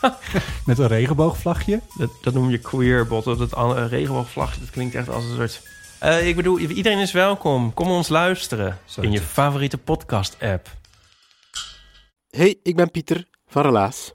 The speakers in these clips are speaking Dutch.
met een regenboogvlagje. Dat, dat noem je queerbot. Dat an- regenboogvlagje, dat klinkt echt als een soort... Eh, ik bedoel, iedereen is welkom. Kom ons luisteren Zo in je favoriete podcast-app. Hey, ik ben Pieter van Relaas.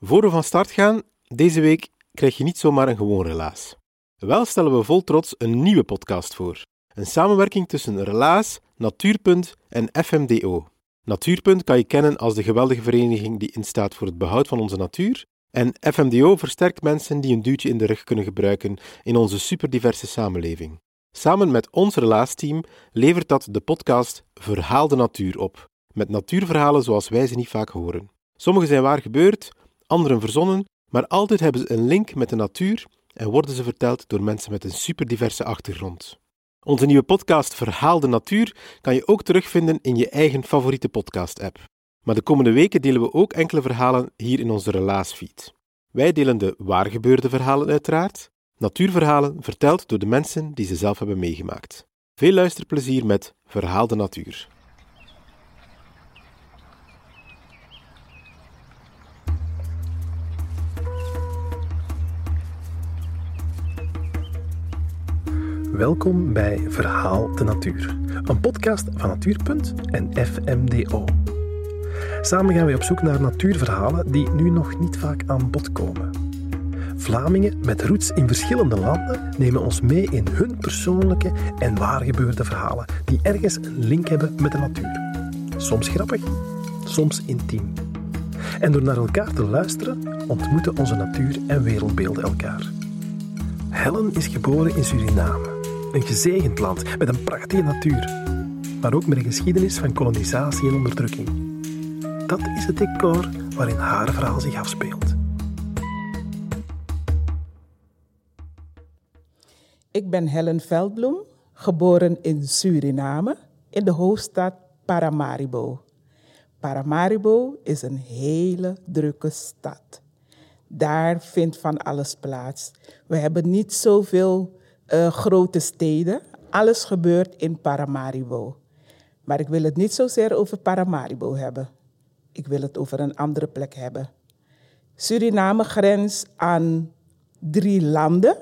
Voor we van start gaan, deze week krijg je niet zomaar een gewoon relaas. Wel stellen we vol trots een nieuwe podcast voor. Een samenwerking tussen Relaas, Natuurpunt en FMDO. Natuurpunt kan je kennen als de geweldige vereniging die instaat voor het behoud van onze natuur. En FMDO versterkt mensen die een duwtje in de rug kunnen gebruiken in onze superdiverse samenleving. Samen met ons Relaas-team levert dat de podcast Verhaal de Natuur op met natuurverhalen zoals wij ze niet vaak horen. Sommige zijn waar gebeurd, anderen verzonnen, maar altijd hebben ze een link met de natuur en worden ze verteld door mensen met een superdiverse achtergrond. Onze nieuwe podcast Verhaal de Natuur kan je ook terugvinden in je eigen favoriete podcast-app. Maar de komende weken delen we ook enkele verhalen hier in onze Relaasfeed. Wij delen de waargebeurde verhalen uiteraard, natuurverhalen verteld door de mensen die ze zelf hebben meegemaakt. Veel luisterplezier met Verhaal de Natuur. Welkom bij Verhaal de Natuur, een podcast van Natuurpunt en FMDO. Samen gaan we op zoek naar natuurverhalen die nu nog niet vaak aan bod komen. Vlamingen met roots in verschillende landen nemen ons mee in hun persoonlijke en waargebeurde verhalen die ergens een link hebben met de natuur. Soms grappig, soms intiem. En door naar elkaar te luisteren, ontmoeten onze natuur en wereldbeelden elkaar. Helen is geboren in Suriname. Een gezegend land met een prachtige natuur. Maar ook met een geschiedenis van kolonisatie en onderdrukking. Dat is het decor waarin haar verhaal zich afspeelt. Ik ben Helen Veldbloem, geboren in Suriname, in de hoofdstad Paramaribo. Paramaribo is een hele drukke stad. Daar vindt van alles plaats. We hebben niet zoveel eh, grote steden. Alles gebeurt in Paramaribo. Maar ik wil het niet zozeer over Paramaribo hebben. Ik wil het over een andere plek hebben. Suriname grenst aan drie landen.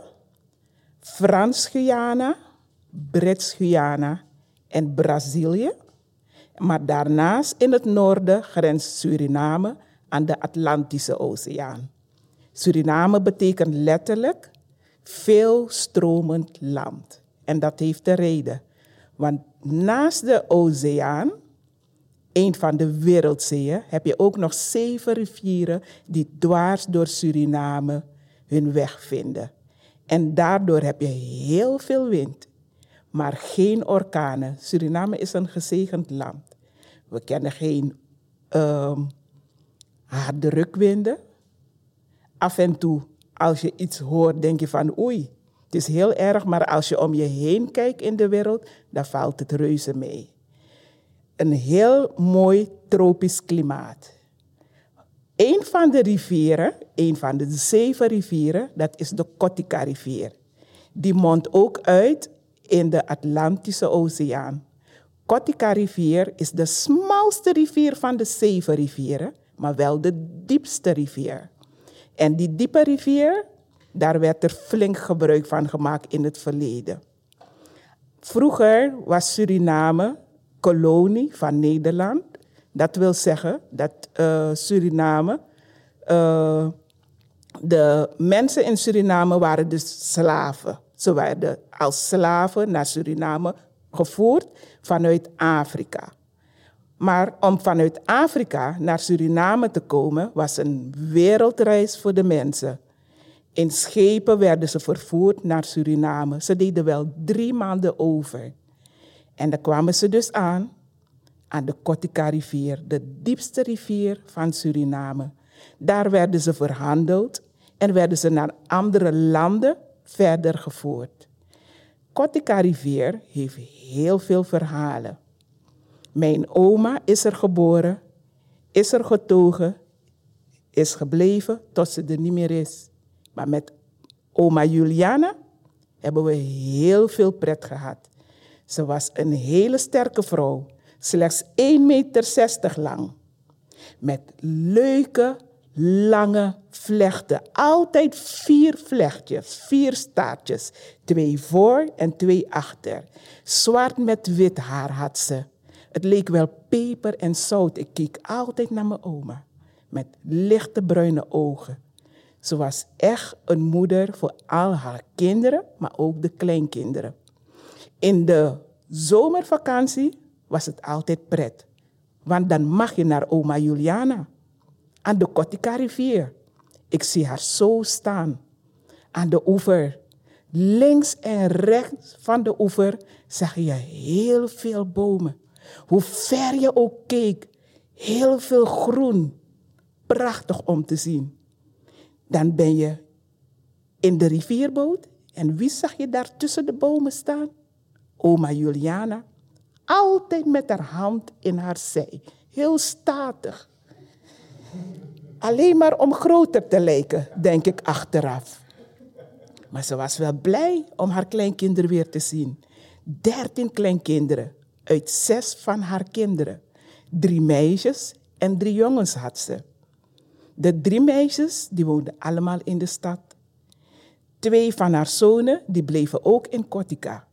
Frans-Guyana, Brits-Guyana en Brazilië. Maar daarnaast in het noorden grenst Suriname aan de Atlantische Oceaan. Suriname betekent letterlijk veel stromend land. En dat heeft de reden. Want naast de oceaan, een van de wereldzeeën, heb je ook nog zeven rivieren die dwars door Suriname hun weg vinden. En daardoor heb je heel veel wind, maar geen orkanen. Suriname is een gezegend land. We kennen geen ehm harde rukwinden. Af en toe, als je iets hoort, denk je van oei, het is heel erg, maar als je om je heen kijkt in de wereld, dan valt het reuze mee. Een heel mooi tropisch klimaat. Een van de rivieren, een van de zeven rivieren, dat is de Kotika-rivier. Die mondt ook uit in de Atlantische Oceaan. Kotika-rivier is de smalste rivier van de zeven rivieren, maar wel de diepste rivier. En die diepe rivier, daar werd er flink gebruik van gemaakt in het verleden. Vroeger was Suriname kolonie van Nederland. Dat wil zeggen dat eh, Suriname, eh, de mensen in Suriname waren dus slaven. Ze werden als slaven naar Suriname gevoerd vanuit Afrika. Maar om vanuit Afrika naar Suriname te komen was een wereldreis voor de mensen. In schepen werden ze vervoerd naar Suriname. Ze deden wel drie maanden over. En dan kwamen ze dus aan aan de Kotika-rivier, de diepste rivier van Suriname. Daar werden ze verhandeld en werden ze naar andere landen verder gevoerd. Kotika Rivier heeft heel veel verhalen. Mijn oma is er geboren, is er getogen, is gebleven tot ze er niet meer is. Maar met oma Juliana hebben we heel veel pret gehad. Ze was een hele sterke vrouw, slechts 1,60 meter lang. Met leuke, lange vlechten. Altijd vier vlechtjes, vier staartjes. Twee voor en twee achter. Zwart met wit haar had ze. Het leek wel peper en zout. Ik keek altijd naar mijn oma. Met lichte bruine ogen. Ze was echt een moeder voor al haar kinderen, maar ook de kleinkinderen. In de zomervakantie was het altijd pret. Want dan mag je naar oma Juliana. Aan de Kotika rivier. Ik zie haar zo staan. Aan de oever. Links en rechts van de oever zag je heel veel bomen. Hoe ver je ook keek, heel veel groen. Prachtig om te zien. Dan ben je in de rivierboot. En wie zag je daar tussen de bomen staan? Oma Juliana. Altijd met haar hand in haar zij. Heel statig. Alleen maar om groter te lijken, denk ik achteraf. Maar ze was wel blij om haar kleinkinderen weer te zien. Dertien kleinkinderen uit zes van haar kinderen. Drie meisjes en drie jongens had ze. De drie meisjes die woonden allemaal in de stad. Twee van haar zonen die bleven ook in Kotika.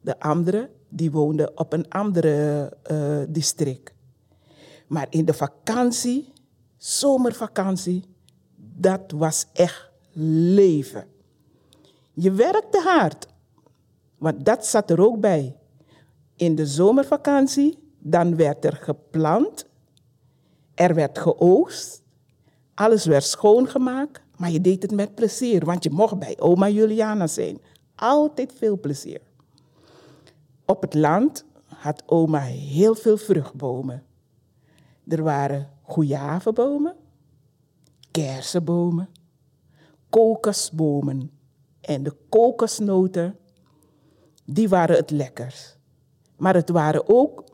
De andere die woonden op een andere uh, district. Maar in de vakantie, zomervakantie, dat was echt leven. Je werkte hard, want dat zat er ook bij. In de zomervakantie, dan werd er geplant, er werd geoogst, alles werd schoongemaakt, maar je deed het met plezier, want je mocht bij oma Juliana zijn. Altijd veel plezier. Op het land had oma heel veel vruchtbomen. Er waren goejavenbomen, kersenbomen, kokosbomen en de kokosnoten, die waren het lekkers. Maar het waren ook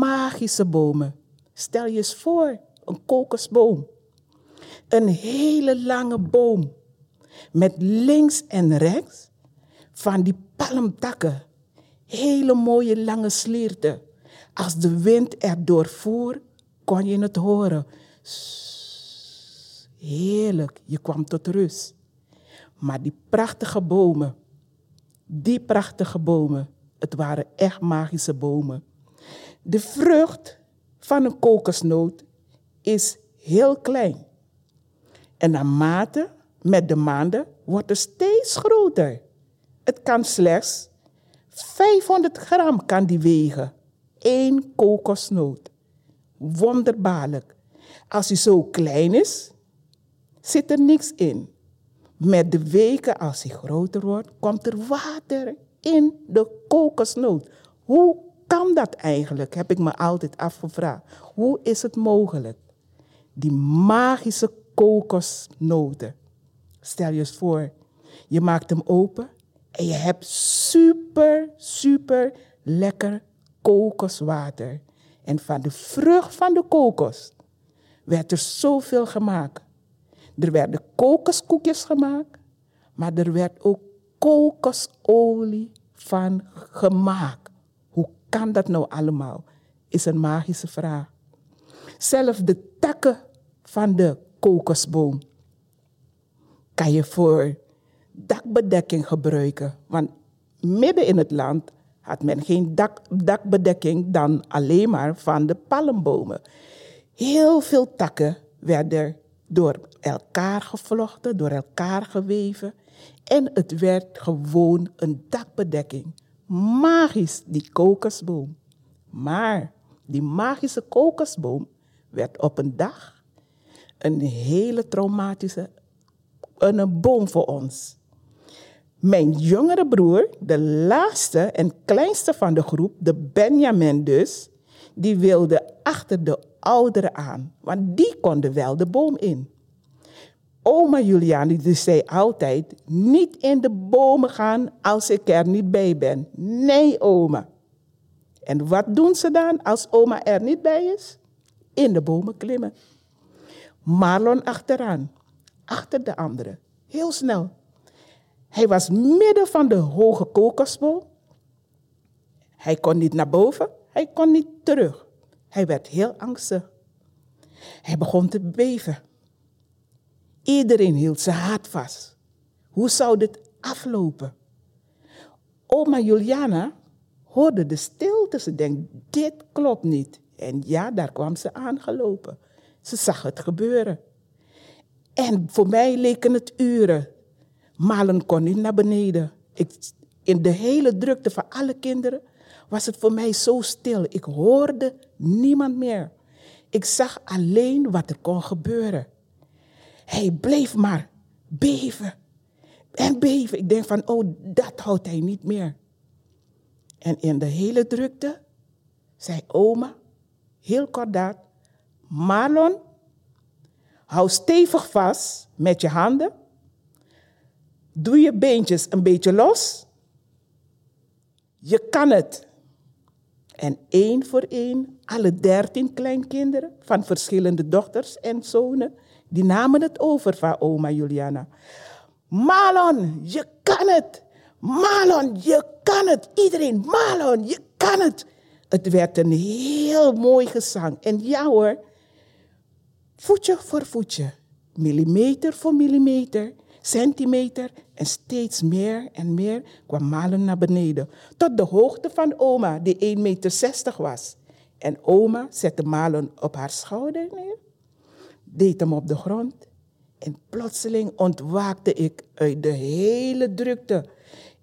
magische bomen. Stel je eens voor, een kokosboom. Een hele lange boom met links en rechts van die palmtakken hele mooie lange slierten. Als de wind erdoor voer, kon je het horen. Heerlijk, je kwam tot rust. Maar die prachtige bomen, die prachtige bomen, het waren echt magische bomen. De vrucht van een kokosnoot is heel klein. En naarmate met de maanden wordt het steeds groter. Het kan slechts 500 gram kan die wegen. Eén kokosnoot. Wonderbaarlijk. Als hij zo klein is, zit er niks in. Met de weken, als hij groter wordt, komt er water in de kokosnoot. Hoe kan dat eigenlijk? Heb ik me altijd afgevraagd. Hoe is het mogelijk? Die magische kokosnoten. Stel je eens voor, je maakt hem open en je hebt super, super lekker kokoswater. En van de vrucht van de kokos werd er zoveel gemaakt. Er werden kokoskoekjes gemaakt, maar er werd ook kokosolie van gemaakt. Hoe kan dat nou allemaal? Is een magische vraag. Zelfs de takken van de kokosboom kan je voor dakbedekking gebruiken. Want midden in het land had men geen dak, dakbedekking dan alleen maar van de palmbomen. Heel veel takken werden door elkaar gevlochten, door elkaar geweven. En het werd gewoon een dakbedekking. Magisch, die kokosboom. Maar die magische kokosboom werd op een dag een hele traumatische een boom voor ons. Mijn jongere broer, de laatste en kleinste van de groep, de Benjamin dus, die wilde achter de ouderen aan, want die konden wel de boom in. Oma Juliane die zei altijd, niet in de bomen gaan als ik er niet bij ben. Nee, oma. En wat doen ze dan als oma er niet bij is? In de bomen klimmen. Marlon achteraan, achter de anderen, heel snel. Hij was midden van de hoge kokosboom. Hij kon niet naar boven, hij kon niet terug. Hij werd heel angstig. Hij begon te beven. Iedereen hield zijn hart vast. Hoe zou dit aflopen? Oma Juliana hoorde de stilte. Ze denkt, dit klopt niet. En ja, daar kwam ze aangelopen. Ze zag het gebeuren. En voor mij leken het uren. Malen kon niet naar beneden. Ik, in de hele drukte van alle kinderen was het voor mij zo stil. Ik hoorde niemand meer. Ik zag alleen wat er kon gebeuren. Hij bleef maar beven en beven. Ik denk van, oh, dat houdt hij niet meer. En in de hele drukte zei oma, heel kordaat, Marlon, hou stevig vast met je handen. Doe je beentjes een beetje los. Je kan het. En één voor één, alle dertien kleinkinderen van verschillende dochters en zonen, die namen het over van oma Juliana. Malon, je kan het. Malon, je kan het. Iedereen, Malon, je kan het. Het werd een heel mooi gezang. En ja hoor, voetje voor voetje, millimeter voor millimeter, centimeter en steeds meer en meer kwam Malen naar beneden. Tot de hoogte van oma, die 1,60 meter was. En oma zette Malen op haar schouder neer, deed hem op de grond. En plotseling ontwaakte ik uit de hele drukte.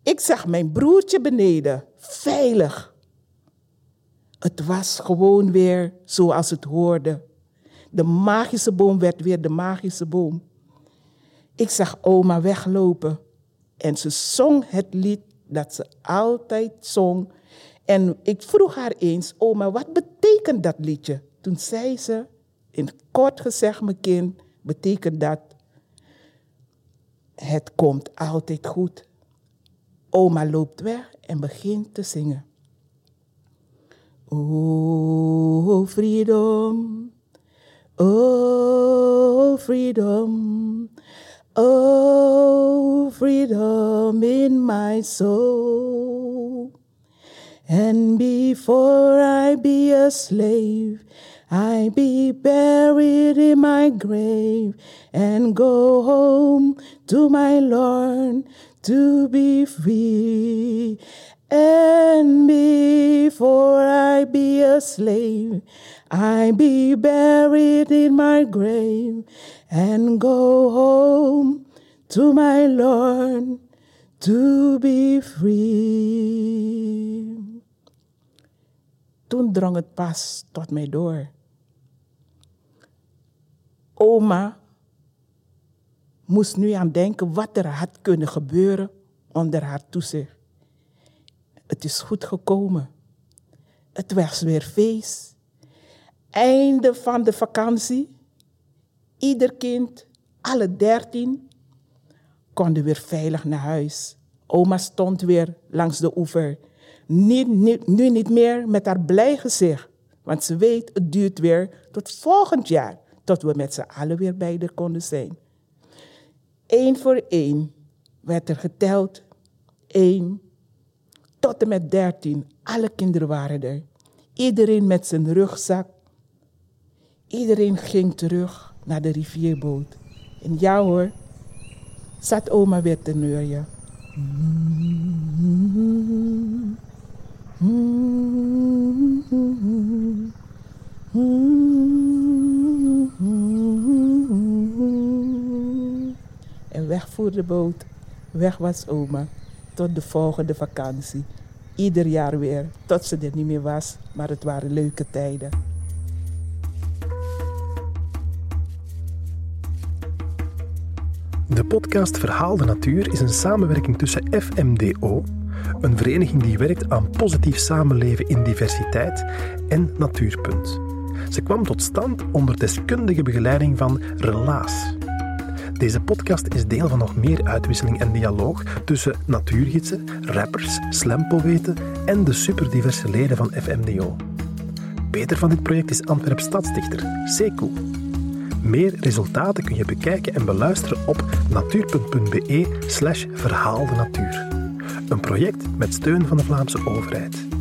Ik zag mijn broertje beneden, veilig. Het was gewoon weer zoals het hoorde. De magische boom werd weer de magische boom. Ik zag oma weglopen en ze zong het lied dat ze altijd zong. En ik vroeg haar eens, oma, wat betekent dat liedje? Toen zei ze, in kort gezegd, mijn kind, betekent dat het komt altijd goed. Oma loopt weg en begint te zingen. Oh, freedom. Oh, freedom. Oh, freedom in my soul. And before I be a slave, I be buried in my grave and go home to my Lord to be free. And before I be a slave, I be buried in my grave and go home to my Lord to be free. Toen drong het pas tot mij door. Oma moest nu aan denken wat er had kunnen gebeuren onder haar toezicht. Het is goed gekomen. Het was weer feest. Einde van de vakantie. Ieder kind, alle dertien, konden weer veilig naar huis. Oma stond weer langs de oever. Niet, nu niet meer met haar blij gezicht. Want ze weet, het duurt weer tot volgend jaar. Tot we met z'n allen weer bij haar konden zijn. Eén voor één werd er geteld. Eén tot en met dertien. Alle kinderen waren er. Iedereen met zijn rugzak. Iedereen ging terug naar de rivierboot. En ja hoor, zat oma weer te neurien. En weg voer de boot. Weg was oma. Tot de volgende vakantie. Ieder jaar weer. Tot ze er niet meer was. Maar het waren leuke tijden. De podcast Verhaal de Natuur is een samenwerking tussen FMDO, een vereniging die werkt aan positief samenleven in diversiteit, en Natuurpunt. Ze kwam tot stand onder deskundige begeleiding van Relaas. Deze podcast is deel van nog meer uitwisseling en dialoog tussen natuurgidsen, rappers, slampoëten en de superdiverse leden van FMDO. Beter van dit project is Antwerp stadsdichter, Sekou. Meer resultaten kun je bekijken en beluisteren op natuur.be slash verhaal de natuur. Een project met steun van de Vlaamse overheid.